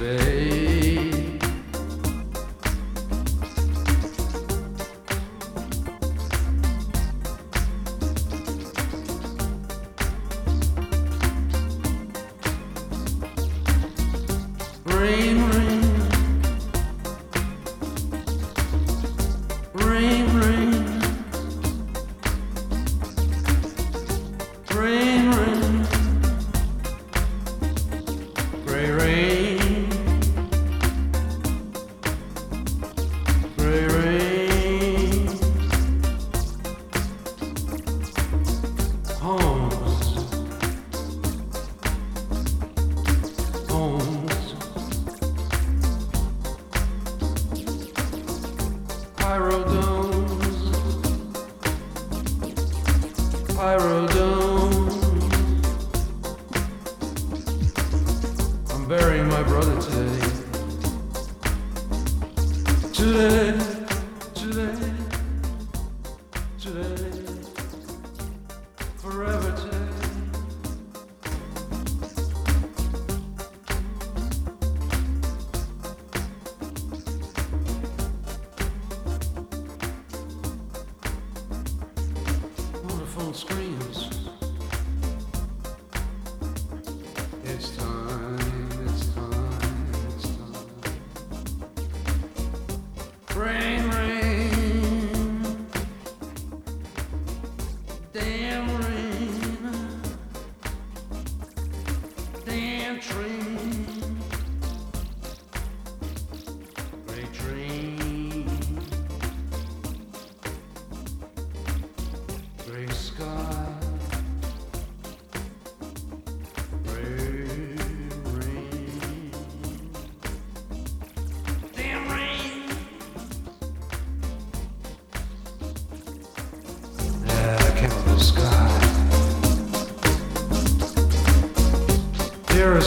Today.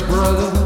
Brother.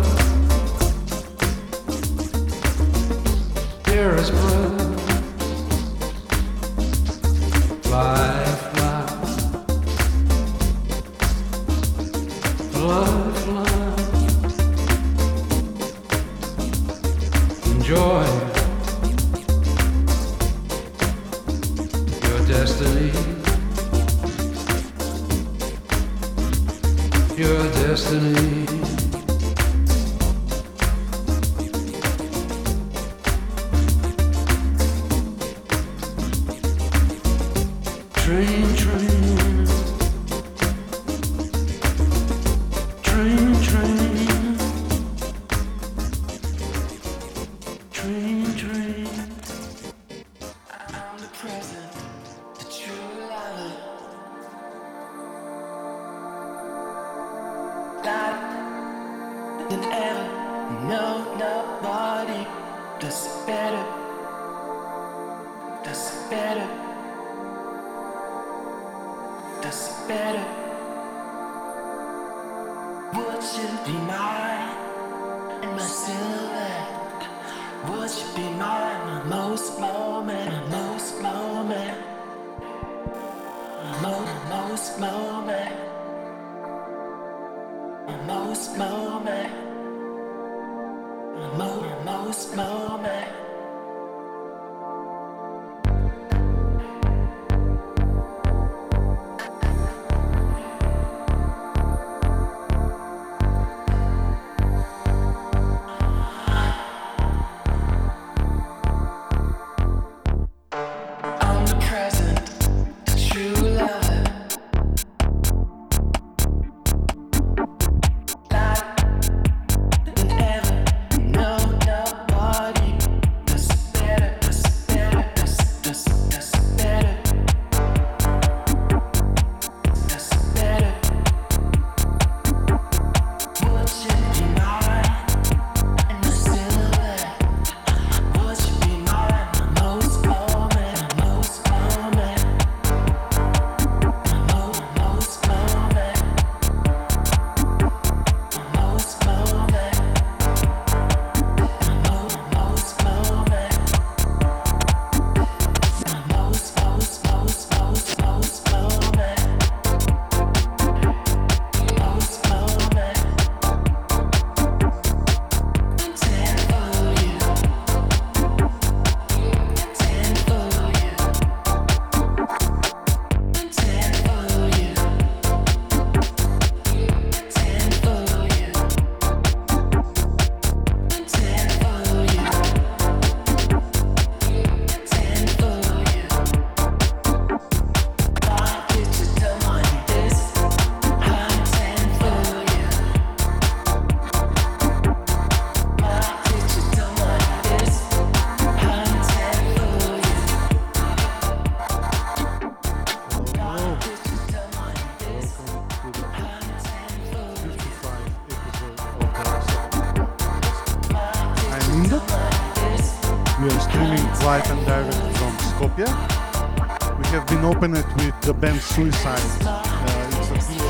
Band Suicide. Uh, it's a duo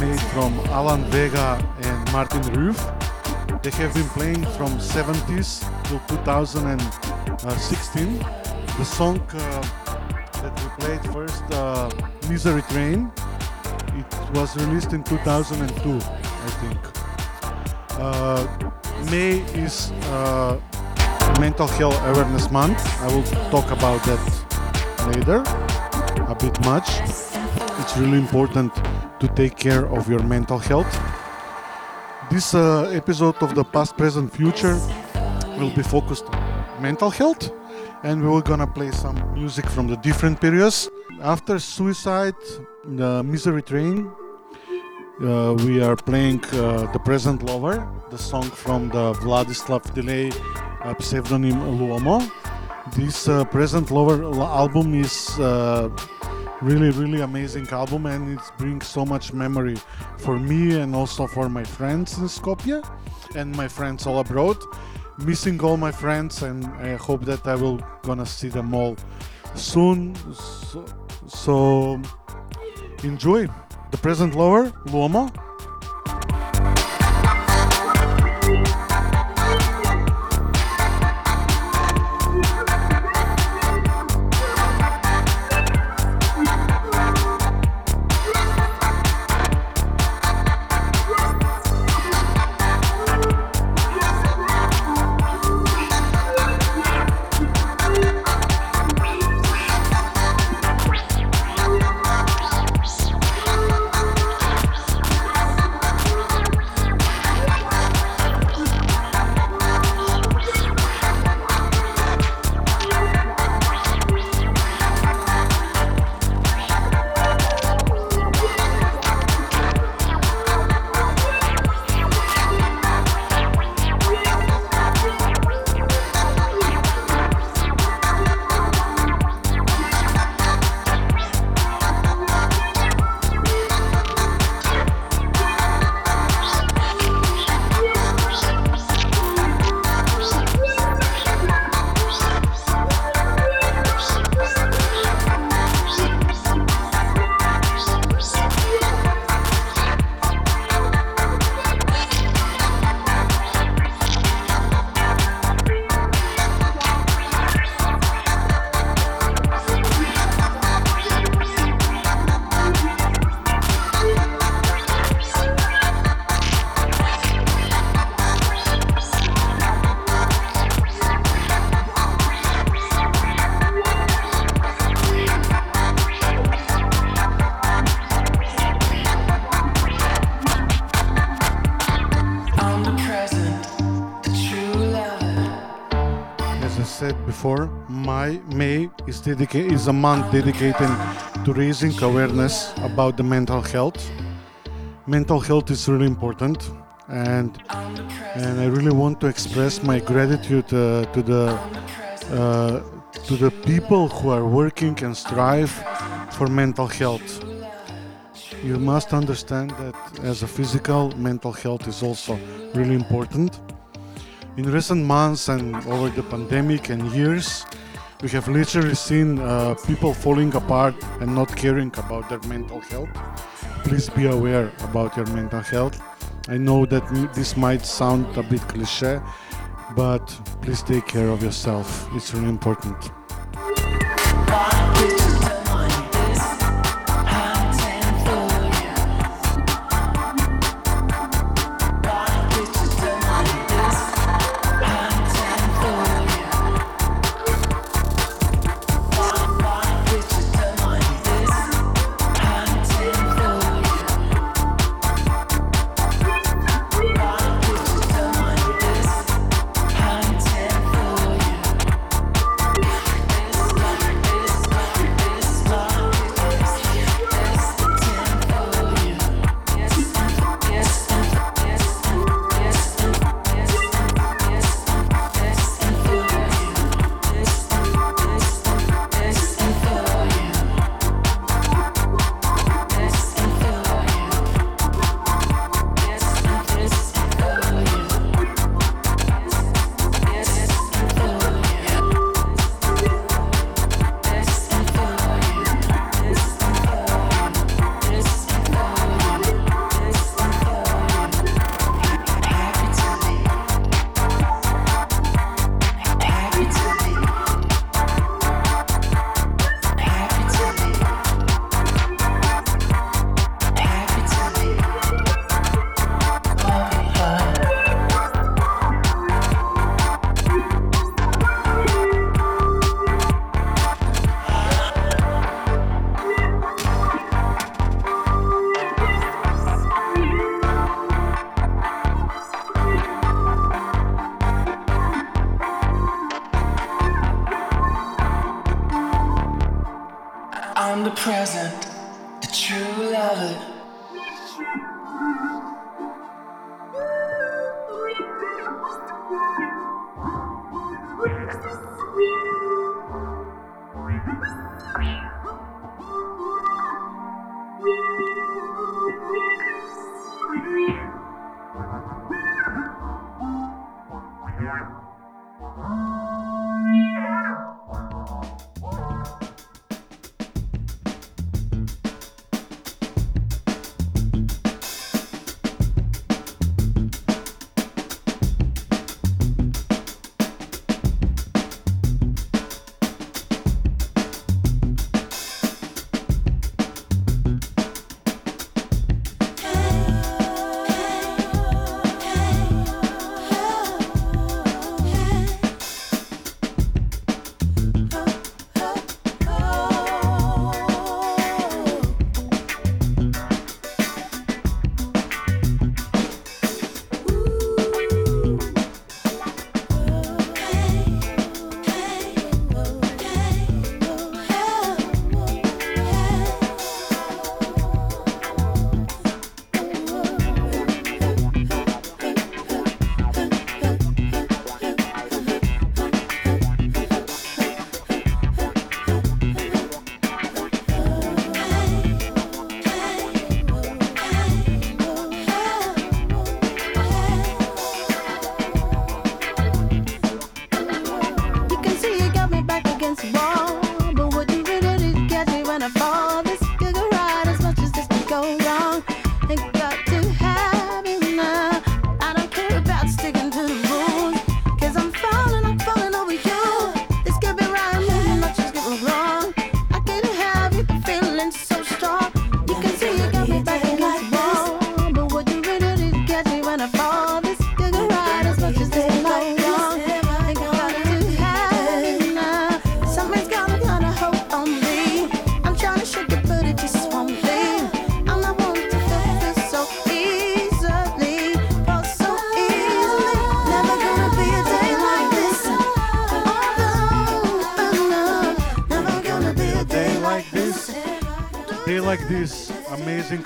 made from Alan Vega and Martin Roof. They have been playing from 70s till 2016. The song uh, that we played first, uh, Misery Train, it was released in 2002, I think. Uh, May is uh, Mental Health Awareness Month. I will talk about that later a bit much. It's really important to take care of your mental health. This uh, episode of the past, present, future will be focused on mental health and we are gonna play some music from the different periods. After Suicide, the Misery Train, uh, we are playing uh, The Present Lover, the song from the Vladislav Delay uh, pseudonym Luomo. This uh, Present Lover album is uh, really, really amazing album and it brings so much memory for me and also for my friends in Skopje and my friends all abroad. Missing all my friends and I hope that I will gonna see them all soon. So, so enjoy the present lover, Luomo. Is is a month dedicated to raising awareness about the mental health. Mental health is really important, and and I really want to express my gratitude uh, to the uh, to the people who are working and strive for mental health. You must understand that as a physical, mental health is also really important. In recent months and over the pandemic and years, we have literally seen uh, people falling apart and not caring about their mental health. Please be aware about your mental health. I know that this might sound a bit cliche, but please take care of yourself. It's really important.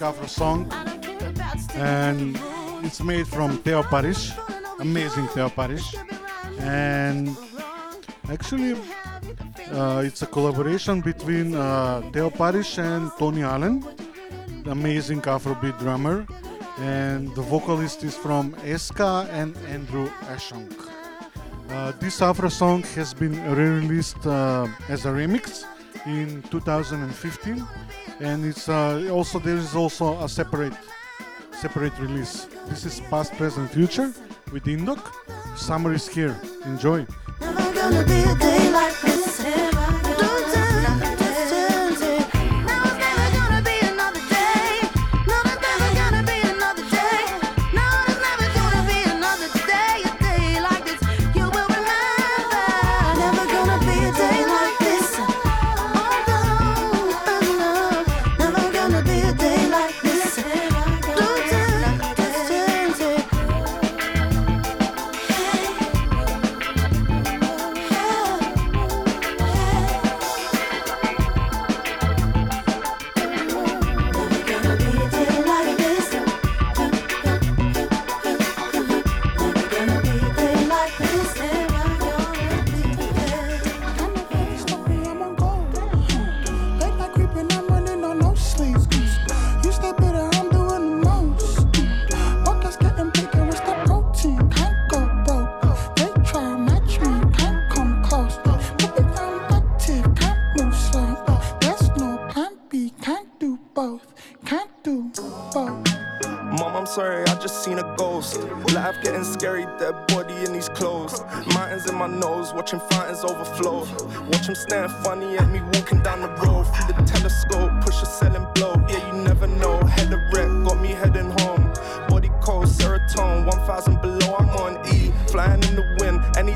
Afro song, and it's made from Theo Parrish, amazing Theo Parrish, and actually uh, it's a collaboration between uh, Theo Parrish and Tony Allen, amazing Afrobeat drummer, and the vocalist is from Eska and Andrew Ashong. Uh, this Afro song has been re-released uh, as a remix in 2015, and it's uh, also there is also a separate separate release. This is past, present, future with Indok. Summer is here. Enjoy.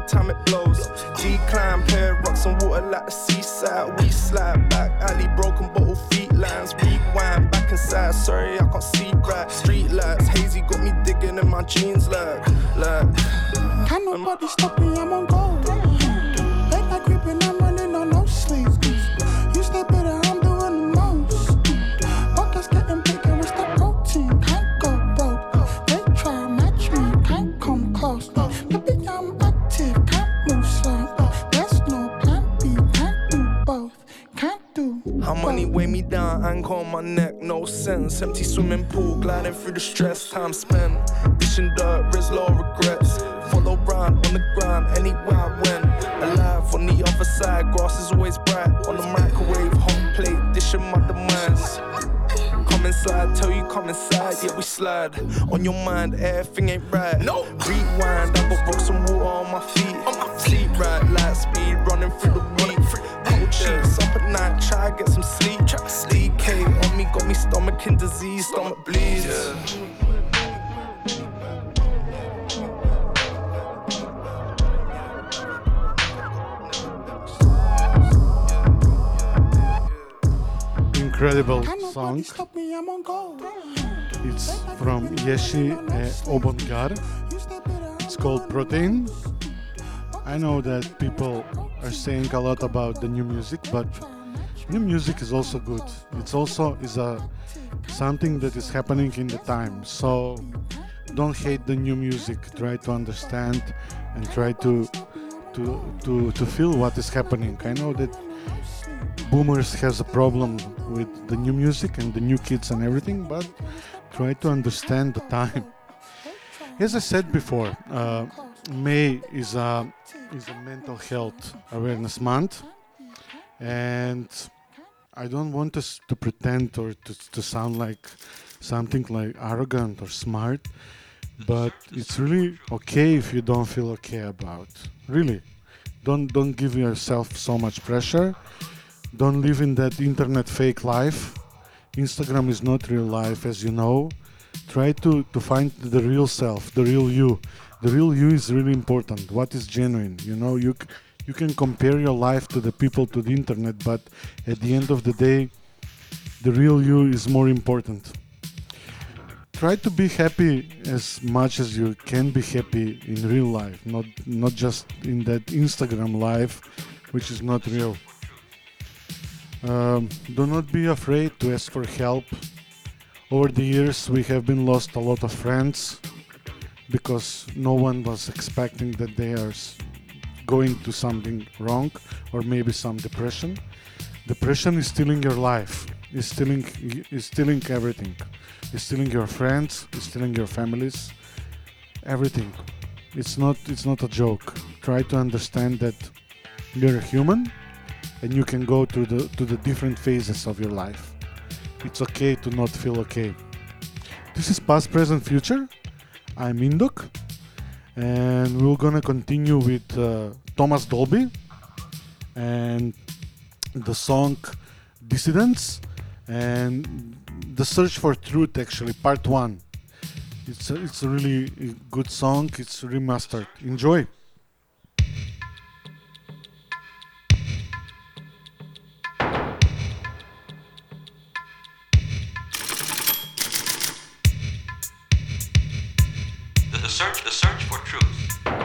Anytime it blows. Decline, pair rocks and water like the seaside. We slide back, alley, broken bottle feet lines. Rewind, back inside, sorry, I can't see right. Street lights, hazy, got me digging in my jeans like, like. Can't nobody stop me, my neck, no sense. Empty swimming pool, gliding through the stress, time spent. Dishing dirt, risk low regrets. Follow round on the ground, anywhere I went. Alive on the other side, grass is always bright. On the microwave, hot plate, dishing my demands. Come inside, tell you come inside, yeah we slide. On your mind, everything ain't right. No. Rewind, I got rocks and water on my feet. On my sleep right, light speed, running through the week. Cold sheets up at night, try get some sleep. DK on me, got me stomach in disease, stomach bleeds. Incredible song. nobody stop me, I'm on gold. It's from Yeshi uh, Obongar. You stay better, I'm It's called Protein. I know that people are saying a lot about the new music, but new music is also good. It's also is a something that is happening in the time. So don't hate the new music. Try to understand and try to to to to feel what is happening. I know that boomers has a problem with the new music and the new kids and everything, but try to understand the time. As I said before, uh, May is a is a mental health awareness month, and I don't want us to pretend or to, to sound like something like arrogant or smart, but it's really okay if you don't feel okay about. Really, don't don't give yourself so much pressure. Don't live in that internet fake life. Instagram is not real life, as you know. Try to, to find the real self, the real you. The real you is really important. What is genuine? You know, you you can compare your life to the people to the internet, but at the end of the day, the real you is more important. Try to be happy as much as you can be happy in real life, not not just in that Instagram life, which is not real. Um, do not be afraid to ask for help. Over the years, we have been lost a lot of friends because no one was expecting that they are going to something wrong or maybe some depression. Depression is stealing your life. Is stealing is stealing everything. Is stealing your friends. Is stealing your families. Everything. It's not it's not a joke. Try to understand that you're a human and you can go to the to the different phases of your life. It's okay to not feel okay. This is past, present, future. I'm Indok, and we're gonna continue with uh, Thomas Dolby and the song Dissidents and the search for truth. Actually, part one. It's a, it's a really good song. It's remastered. Enjoy. The, search for truth.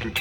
Check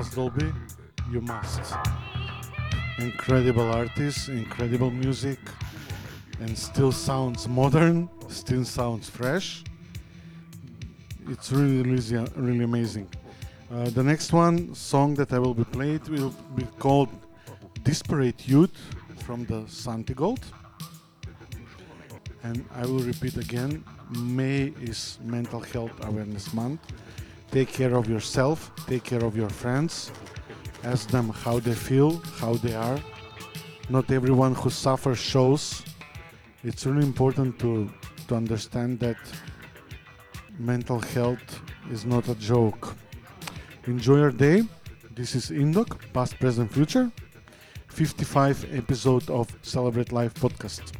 Thomas Dolby, you must. Incredible artist, incredible music, and still sounds modern, still sounds fresh. It's really, really, really amazing. Uh, the next one song that I will be played will be called "Disparate Youth" from the Santigold. And I will repeat again: May is Mental Health Awareness Month. Take care of yourself, take care of your friends, ask them how they feel, how they are. Not everyone who suffers shows. It's really important to, to understand that mental health is not a joke. Enjoy your day. This is Indok, past, present, future. 55 episode of Celebrate Life podcast.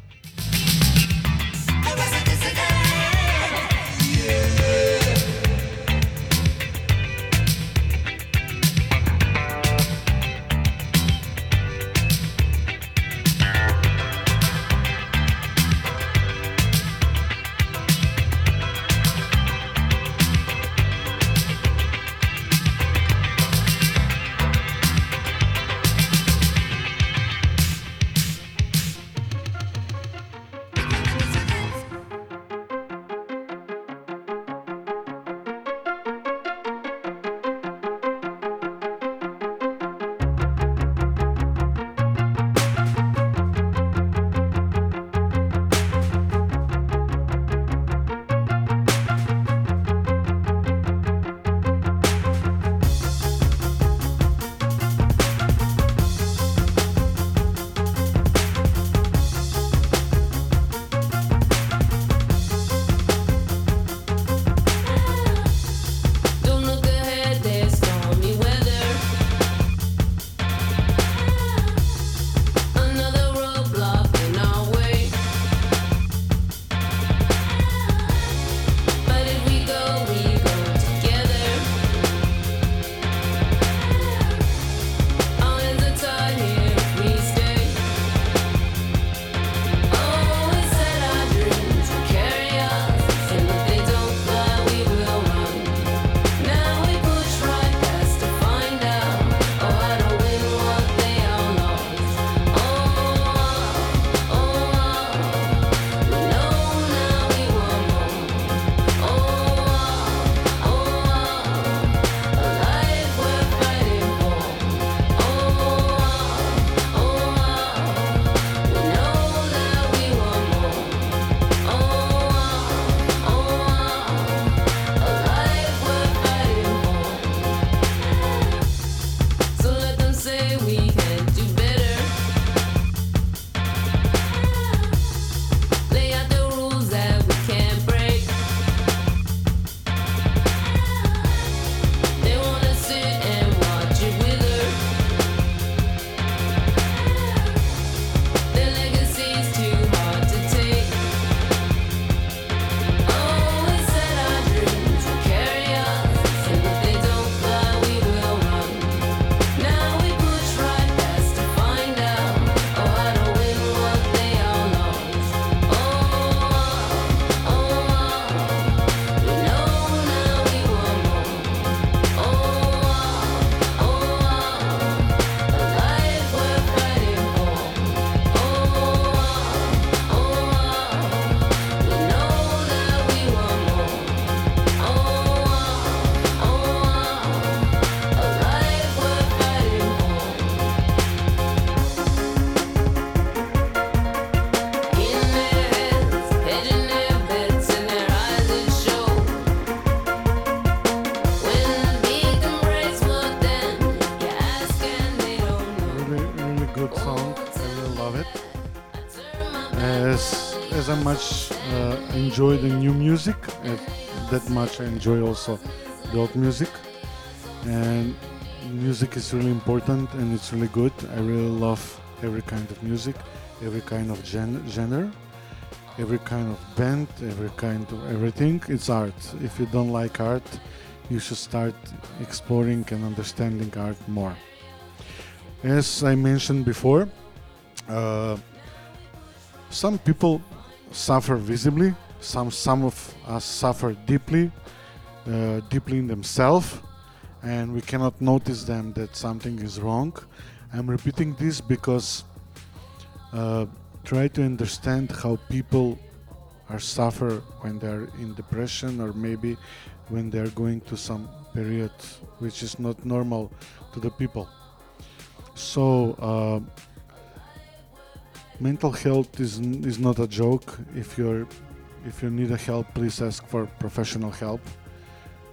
Enjoy the new music, that much I enjoy also the old music. And music is really important and it's really good. I really love every kind of music, every kind of gen- genre, every kind of band, every kind of everything. It's art. If you don't like art, you should start exploring and understanding art more. As I mentioned before, uh, some people suffer visibly, some some of us suffer deeply, uh, deeply in themselves, and we cannot notice them that something is wrong. I'm repeating this because uh, try to understand how people are suffer when they're in depression or maybe when they're going to some period which is not normal to the people. So. Uh, mental health is is not a joke. If you're if you need a help, please ask for professional help.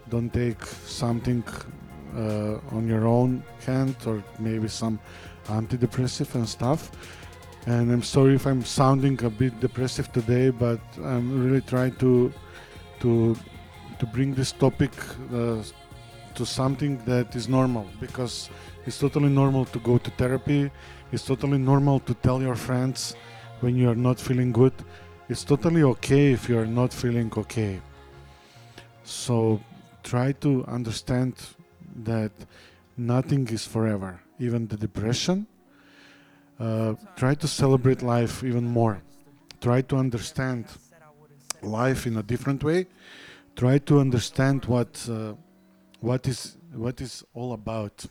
Don't take something uh, on your own hand or maybe some antidepressive and stuff. And I'm sorry if I'm sounding a bit depressive today, but I'm really trying to to to bring this topic uh, to something that is normal because it's totally normal to go to therapy it's totally normal to tell your friends when you are not feeling good. It's totally okay if you are not feeling okay. So try to understand that nothing is forever, even the depression. Uh, try to celebrate life even more. Try to understand life in a different way. Try to understand what uh, what is what is all about.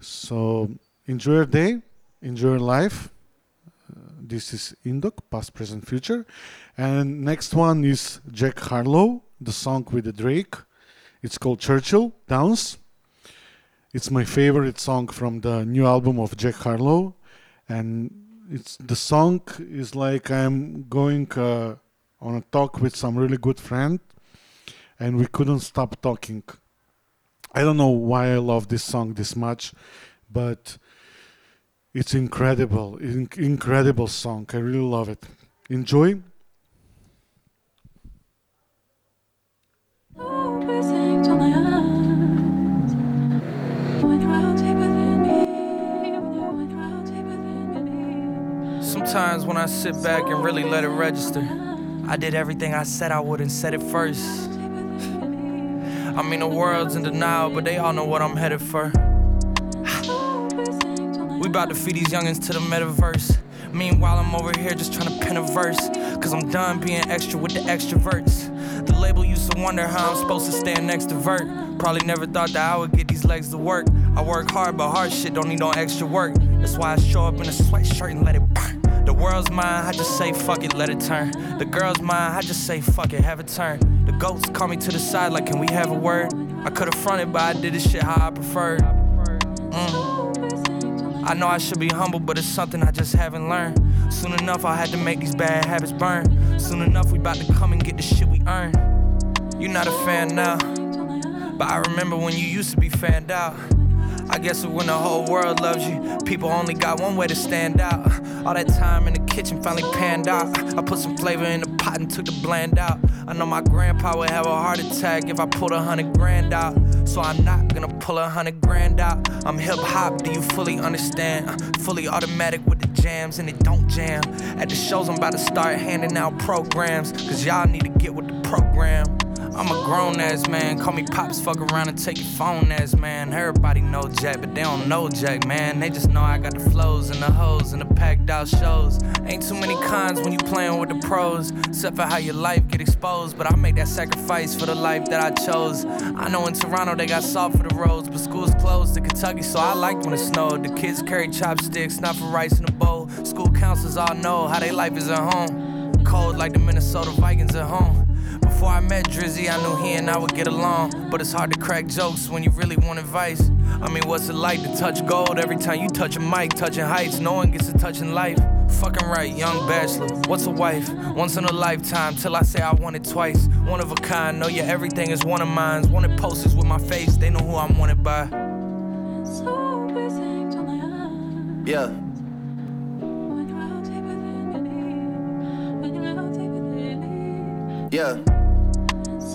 So enjoy your day enjoy your life. This is Indok, past, present, future. And next one is Jack Harlow, the song with the Drake. It's called Churchill Downs. It's my favorite song from the new album of Jack Harlow. And it's the song is like I'm going uh, on a talk with some really good friend and we couldn't stop talking. I don't know why I love this song this much, but it's incredible, in- incredible song. I really love it. Enjoy. Sometimes when I sit back and really let it register, I did everything I said I would and said it first. I mean, the world's in denial, but they all know what I'm headed for. About to feed these youngins to the metaverse. Meanwhile, I'm over here just trying to pen a verse. Cause I'm done being extra with the extroverts. The label used to wonder how I'm supposed to stand next to Vert. Probably never thought that I would get these legs to work. I work hard, but hard shit don't need no extra work. That's why I show up in a sweatshirt and let it burn. The world's mine, I just say fuck it, let it turn. The girl's mine, I just say fuck it, have it turn. The goats call me to the side like, can we have a word? I could've fronted, but I did this shit how I preferred. Mm. I know I should be humble, but it's something I just haven't learned. Soon enough, I had to make these bad habits burn. Soon enough, we about to come and get the shit we earn. You're not a fan now, but I remember when you used to be fanned out. I guess when the whole world loves you, people only got one way to stand out. All that time in the kitchen finally panned out. I put some flavor in the pot and took the bland out. I know my grandpa would have a heart attack if I pulled a hundred grand out. So I'm not gonna pull a hundred grand out. I'm hip hop, do you fully understand? Fully automatic with the jams and it don't jam. At the shows, I'm about to start handing out programs. Cause y'all need to get with the program. I'm a grown ass man, call me pops, fuck around and take your phone ass man. Everybody know Jack, but they don't know Jack, man. They just know I got the flows and the hoes and the packed out shows. Ain't too many cons when you playing with the pros, except for how your life get exposed. But I make that sacrifice for the life that I chose. I know in Toronto they got salt for the roads, but school's closed to Kentucky, so I liked when it snowed. The kids carry chopsticks, not for rice in a bowl. School counselors all know how they life is at home. Cold like the Minnesota Vikings at home. Before I met Drizzy, I knew he and I would get along. But it's hard to crack jokes when you really want advice. I mean, what's it like to touch gold every time you touch a mic, touching heights? No one gets to touching life. Fucking right, young bachelor. What's a wife? Once in a lifetime, till I say I want it twice. One of a kind, know yeah, everything is one of mine. Wanted posters with my face, they know who I'm wanted by. Yeah. Yeah.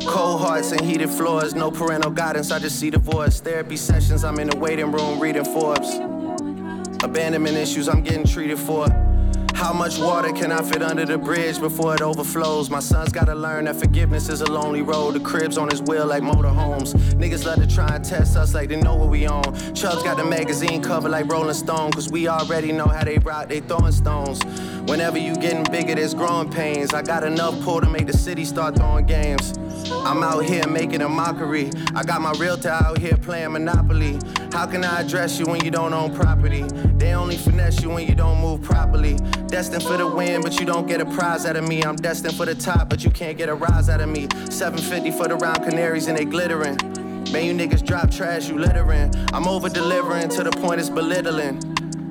Cold hearts and heated floors, no parental guidance, I just see divorce. Therapy sessions, I'm in the waiting room reading Forbes. Abandonment issues, I'm getting treated for. How much water can I fit under the bridge before it overflows? My son's gotta learn that forgiveness is a lonely road. The crib's on his wheel like motorhomes. Niggas love to try and test us like they know what we own. Chubb's got the magazine cover like Rolling Stone, cause we already know how they rock, they throwing stones. Whenever you getting bigger, there's growing pains. I got enough pull to make the city start throwing games. I'm out here making a mockery. I got my realtor out here playing Monopoly. How can I address you when you don't own property? They only finesse you when you don't move properly. Destined for the win, but you don't get a prize out of me. I'm destined for the top, but you can't get a rise out of me. 750 for the round canaries and they glittering. Man, you niggas drop trash, you littering. I'm over delivering to the point it's belittling.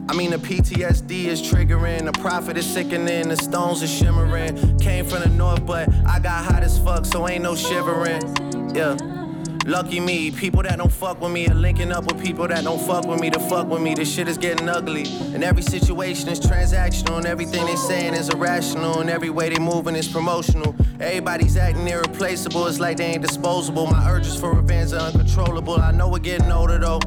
I mean, the PTSD is triggering, the profit is sickening, the stones are shimmering. Came from the north, but I got hot as fuck, so ain't no shivering. Yeah. Lucky me, people that don't fuck with me are linking up with people that don't fuck with me to fuck with me. This shit is getting ugly. And every situation is transactional, and everything they saying is irrational, and every way they moving is promotional. Everybody's acting irreplaceable, it's like they ain't disposable. My urges for revenge are uncontrollable. I know we're getting older though.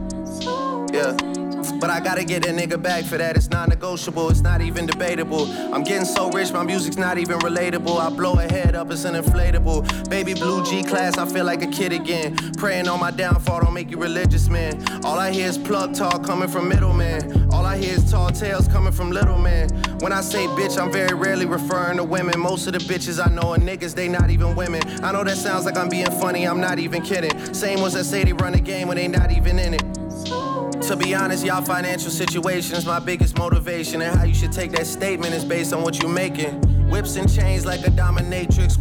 Yeah. But I gotta get a nigga back for that. It's non negotiable, it's not even debatable. I'm getting so rich, my music's not even relatable. I blow a head up, it's an inflatable. Baby blue G class, I feel like a kid again. Praying on my downfall, don't make you religious, man. All I hear is plug talk coming from middlemen. All I hear is tall tales coming from little men. When I say bitch, I'm very rarely referring to women. Most of the bitches I know are niggas, they not even women. I know that sounds like I'm being funny, I'm not even kidding. Same ones that say they run the game when they not even in it. To be honest, y'all financial situation is my biggest motivation, and how you should take that statement is based on what you're making. Whips and chains like a dominatrix.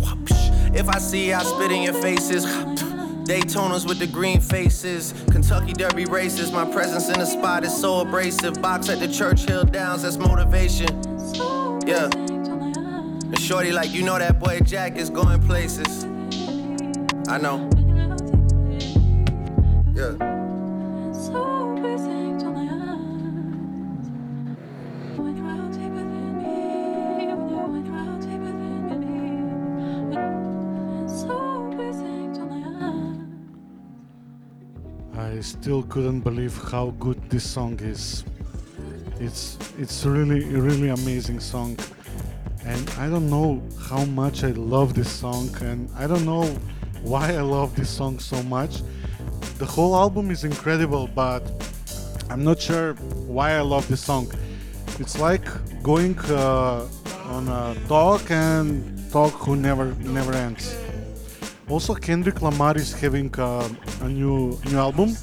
If I see, I spit in your faces. Daytonas with the green faces, Kentucky Derby races. My presence in the spot is so abrasive. Box at the Churchill Downs, that's motivation. Yeah. And shorty, like, you know that boy Jack is going places. I know. Yeah. Still couldn't believe how good this song is. It's it's really really amazing song, and I don't know how much I love this song, and I don't know why I love this song so much. The whole album is incredible, but I'm not sure why I love this song. It's like going uh, on a talk and talk who never never ends. Also, Kendrick Lamar is having uh, a new new album,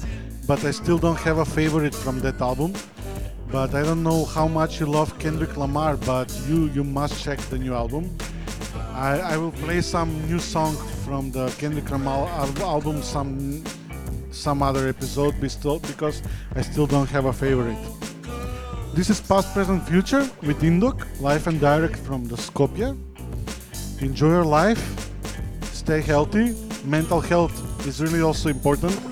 but I still don't have a favorite from that album. But I don't know how much you love Kendrick Lamar, but you you must check the new album. I, I will play some new song from the Kendrick Lamar album some some other episode because I still don't have a favorite. This is past, present, future with Indok, live and direct from the Skopje. Enjoy your life, stay healthy. Mental health is really also important.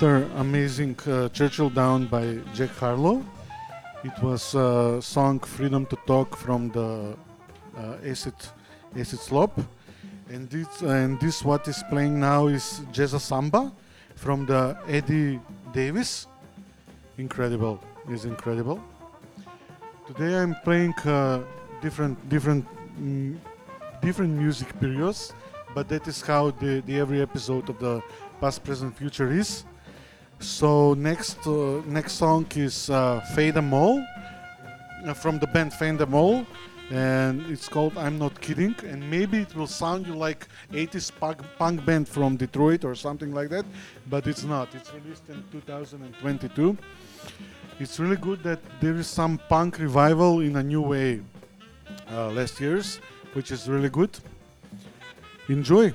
after amazing uh, Churchill Down by Jack Harlow. It was a uh, song Freedom to Talk from the uh, Acid, Acid Slope. And this, and this what is playing now is Jazz Samba from the Eddie Davis. Incredible, is incredible. Today I'm playing uh, different, different, mm, different music periods, but that is how the, the every episode of the past, present, future is. So next uh, next song is uh, Fade Mole uh, from the band Fade Mole, and it's called I'm Not Kidding. And maybe it will sound you like 80s punk, punk band from Detroit or something like that, but it's not. It's released in 2022. It's really good that there is some punk revival in a new way uh, last year's, which is really good. Enjoy.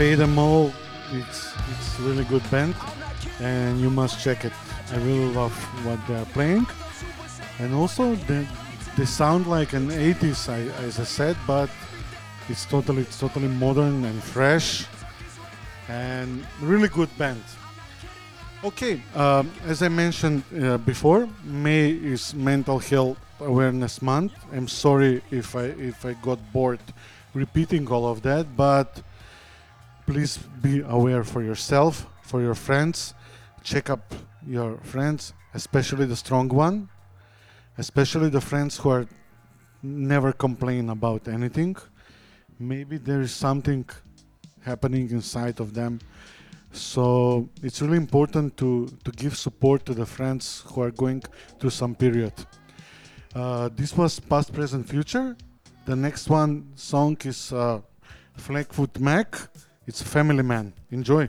Fade All, it's it's really good band, and you must check it. I really love what they're playing, and also they, they sound like an 80s, I, as I said, but it's totally it's totally modern and fresh, and really good band. Okay, um, as I mentioned uh, before, May is Mental Health Awareness Month. I'm sorry if I if I got bored repeating all of that, but please be aware for yourself, for your friends. Check up your friends, especially the strong one, especially the friends who are never complain about anything. Maybe there is something happening inside of them so it's really important to, to give support to the friends who are going through some period. Uh, this was past, present, future. The next one song is uh, Mac. It's a Family Man. Enjoy.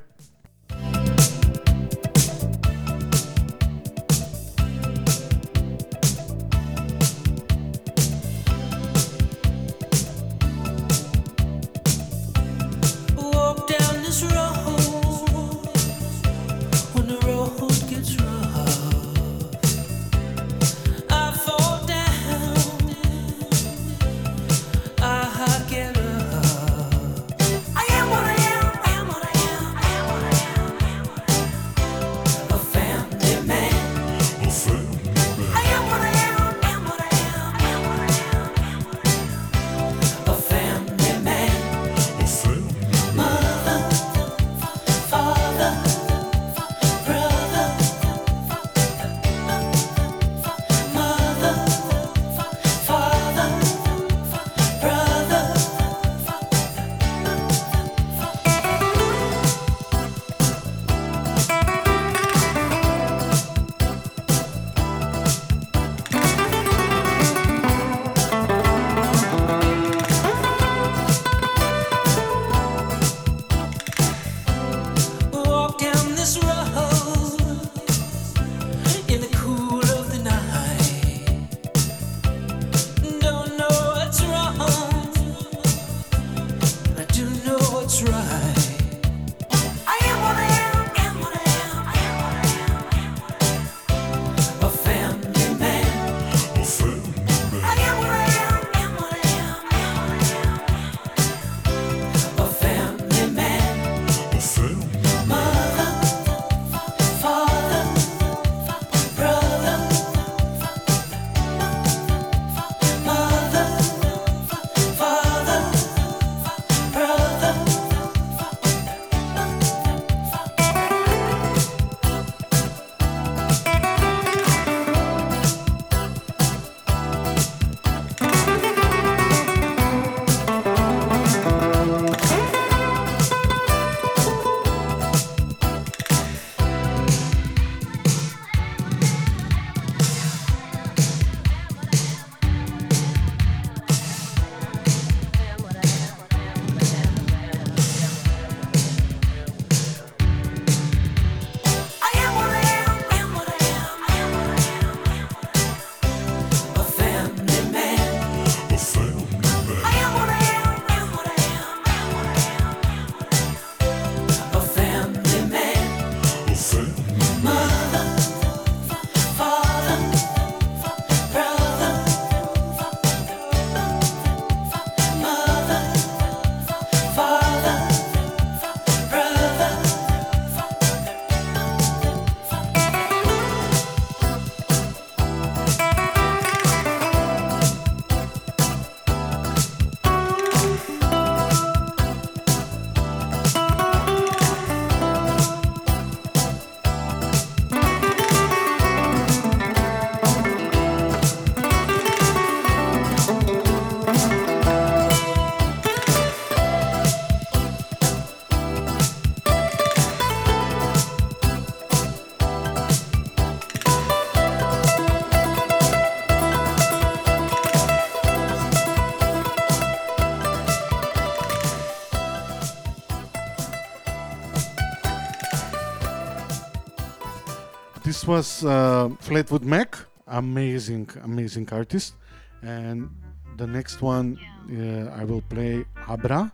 This was uh, Fleetwood Mac, amazing, amazing artist, and the next one uh, I will play Abra.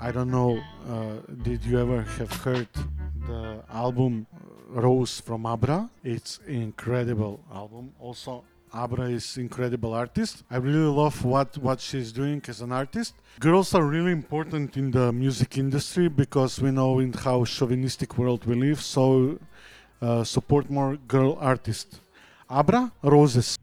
I don't know. Uh, did you ever have heard the album Rose from Abra? It's incredible album. Also, Abra is incredible artist. I really love what what she's doing as an artist. Girls are really important in the music industry because we know in how chauvinistic world we live. So Uh, support more girl artists. Abra Roses.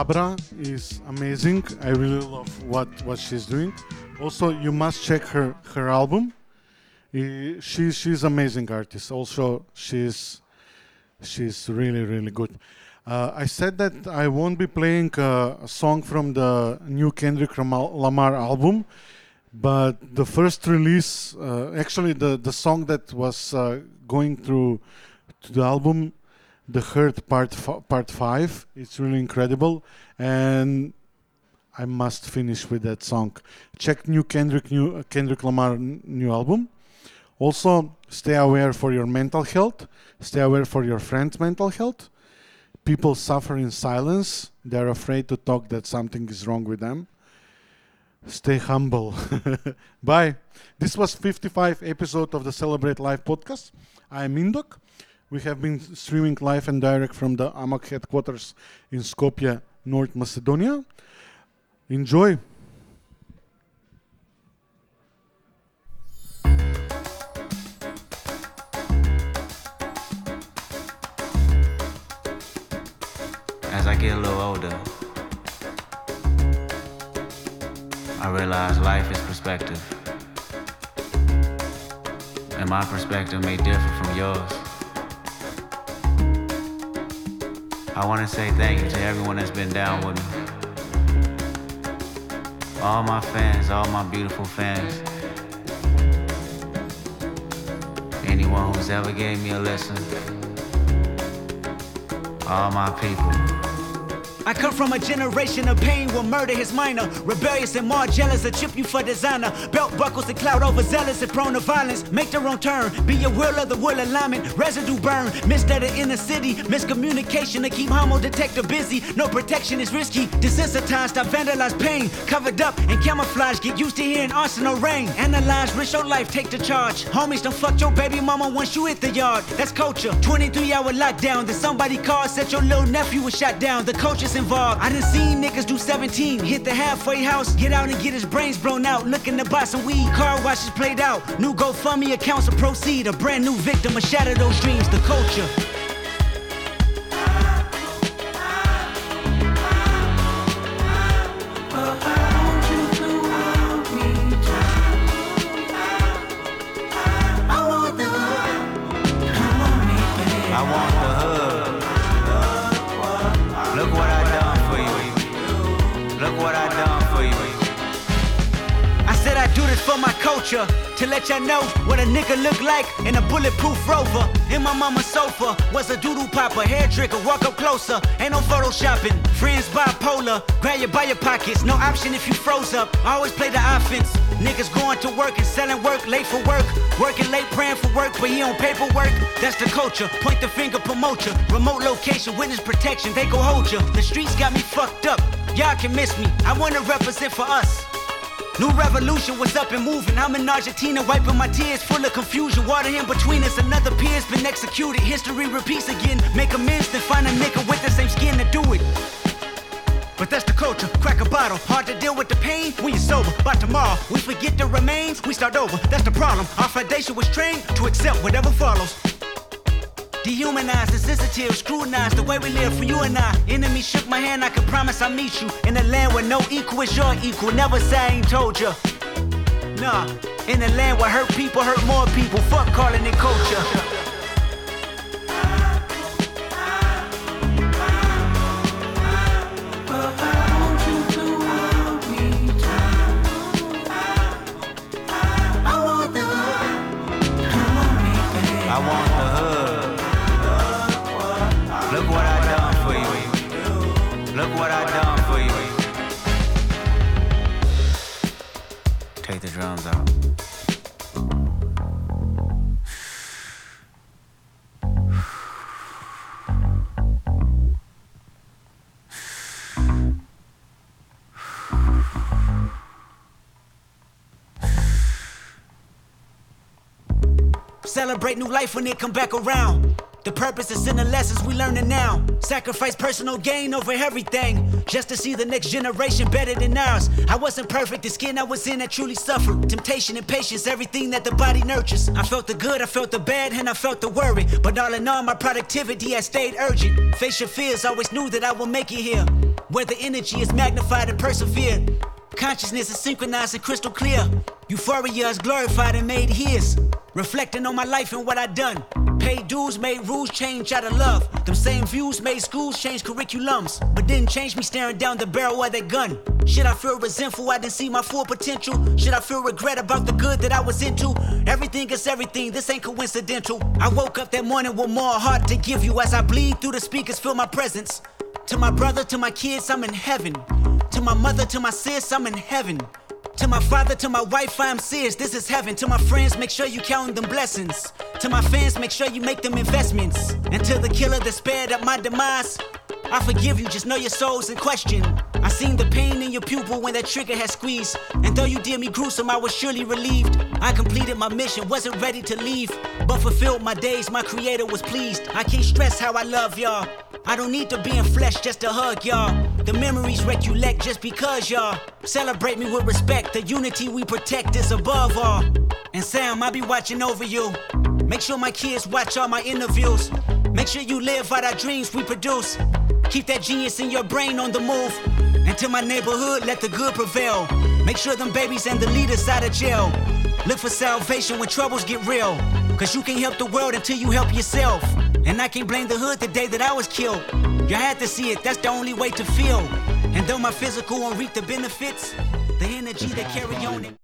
Abra is amazing. I really love what what she's doing. Also, you must check her her album. She she's amazing artist. Also, she's she's really really good. Uh, I said that I won't be playing a song from the new Kendrick Lamar Lamar album, but the first release, uh, actually the the song that was uh, going through to the album the Heart part part five. It's really incredible, and I must finish with that song. Check new Kendrick new uh, Kendrick Lamar new album. Also, stay aware for your mental health. Stay aware for your friends' mental health. People suffer in silence. They're afraid to talk that something is wrong with them. Stay humble. Bye. This was 55 episode of the Celebrate Life podcast. I am Indok. We have been streaming live and direct from the AMAC headquarters in Skopje, North Macedonia. Enjoy! As I get a little older, I realize life is perspective. And my perspective may differ from yours. I want to say thank you to everyone that's been down with me. All my fans, all my beautiful fans. Anyone who's ever gave me a listen. All my people. I come from a generation of pain where murder is minor. Rebellious and more jealous, a chip you for designer. Belt buckles and cloud overzealous and prone to violence. Make the wrong turn, be a will of the will alignment. Residue burn, missed at the inner city. Miscommunication to keep homo detector busy. No protection is risky. Desensitized, I vandalize pain. Covered up and camouflage, get used to hearing arsenal rain. Analyze, risk your life, take the charge. Homies, don't fuck your baby mama once you hit the yard. That's culture. 23 hour lockdown. Then somebody called, said your little nephew was shot down. The culture's involved. I done seen niggas do 17, hit the halfway house, get out and get his brains blown out. Looking to buy some weed, car washes played out. New GoFundMe accounts to proceed. A brand new victim, a shatter those dreams. The culture. Culture. To let y'all know what a nigga look like in a bulletproof rover. In my mama's sofa was a doodle popper, hair trigger, walk up closer. Ain't no photoshopping. Friends bipolar, grab you by your pockets. No option if you froze up. I always play the offense. Niggas going to work and selling work, late for work. Working late, praying for work, but he on paperwork. That's the culture. Point the finger, promote ya. Remote location, witness protection, they go hold ya. The streets got me fucked up. Y'all can miss me. I wanna represent for us. New revolution was up and moving. I'm in Argentina, wiping my tears, full of confusion. Water in between us, another peer's been executed. History repeats again. Make amends, then find a nigga with the same skin to do it. But that's the culture. Crack a bottle. Hard to deal with the pain when you're sober. By tomorrow, we forget the remains, we start over. That's the problem. Our foundation was trained to accept whatever follows. Dehumanized, insensitive, scrutinized the way we live for you and I. Enemy shook my hand, I can promise I'll meet you in a land where no equal is your equal. Never say I ain't told ya. Nah, in a land where hurt people hurt more people. Fuck calling it culture. I want drums out. Celebrate new life when it come back around. The purpose is in the lessons we learning now. Sacrifice personal gain over everything, just to see the next generation better than ours. I wasn't perfect, the skin I was in that truly suffered. Temptation and patience, everything that the body nurtures. I felt the good, I felt the bad, and I felt the worry. But all in all, my productivity has stayed urgent. Face your fears, always knew that I will make it here. Where the energy is magnified and persevered. Consciousness is synchronized and crystal clear. Euphoria is glorified and made his. Reflecting on my life and what I done. Paid dues, made rules change out of love. Them same views made schools change curriculums. But didn't change me staring down the barrel of that gun. Should I feel resentful I didn't see my full potential? Should I feel regret about the good that I was into? Everything is everything, this ain't coincidental. I woke up that morning with more heart to give you as I bleed through the speakers, feel my presence. To my brother, to my kids, I'm in heaven. To my mother, to my sis, I'm in heaven. To my father, to my wife, I am serious. This is heaven. To my friends, make sure you count them blessings. To my fans, make sure you make them investments. And to the killer that spared up my demise, I forgive you, just know your soul's in question. I seen the pain in your pupil when that trigger had squeezed. And though you did me gruesome, I was surely relieved. I completed my mission, wasn't ready to leave. But fulfilled my days, my creator was pleased. I can't stress how I love y'all. I don't need to be in flesh just to hug y'all. The memories recollect just because y'all celebrate me with respect. The unity we protect is above all. And Sam, I'll be watching over you. Make sure my kids watch all my interviews. Make sure you live out our dreams we produce. Keep that genius in your brain on the move. And to my neighborhood, let the good prevail. Make sure them babies and the leaders out of jail. Look for salvation when troubles get real. Cause you can't help the world until you help yourself. And I can't blame the hood the day that I was killed. You had to see it, that's the only way to feel. And though my physical won't reap the benefits, the energy that carry on.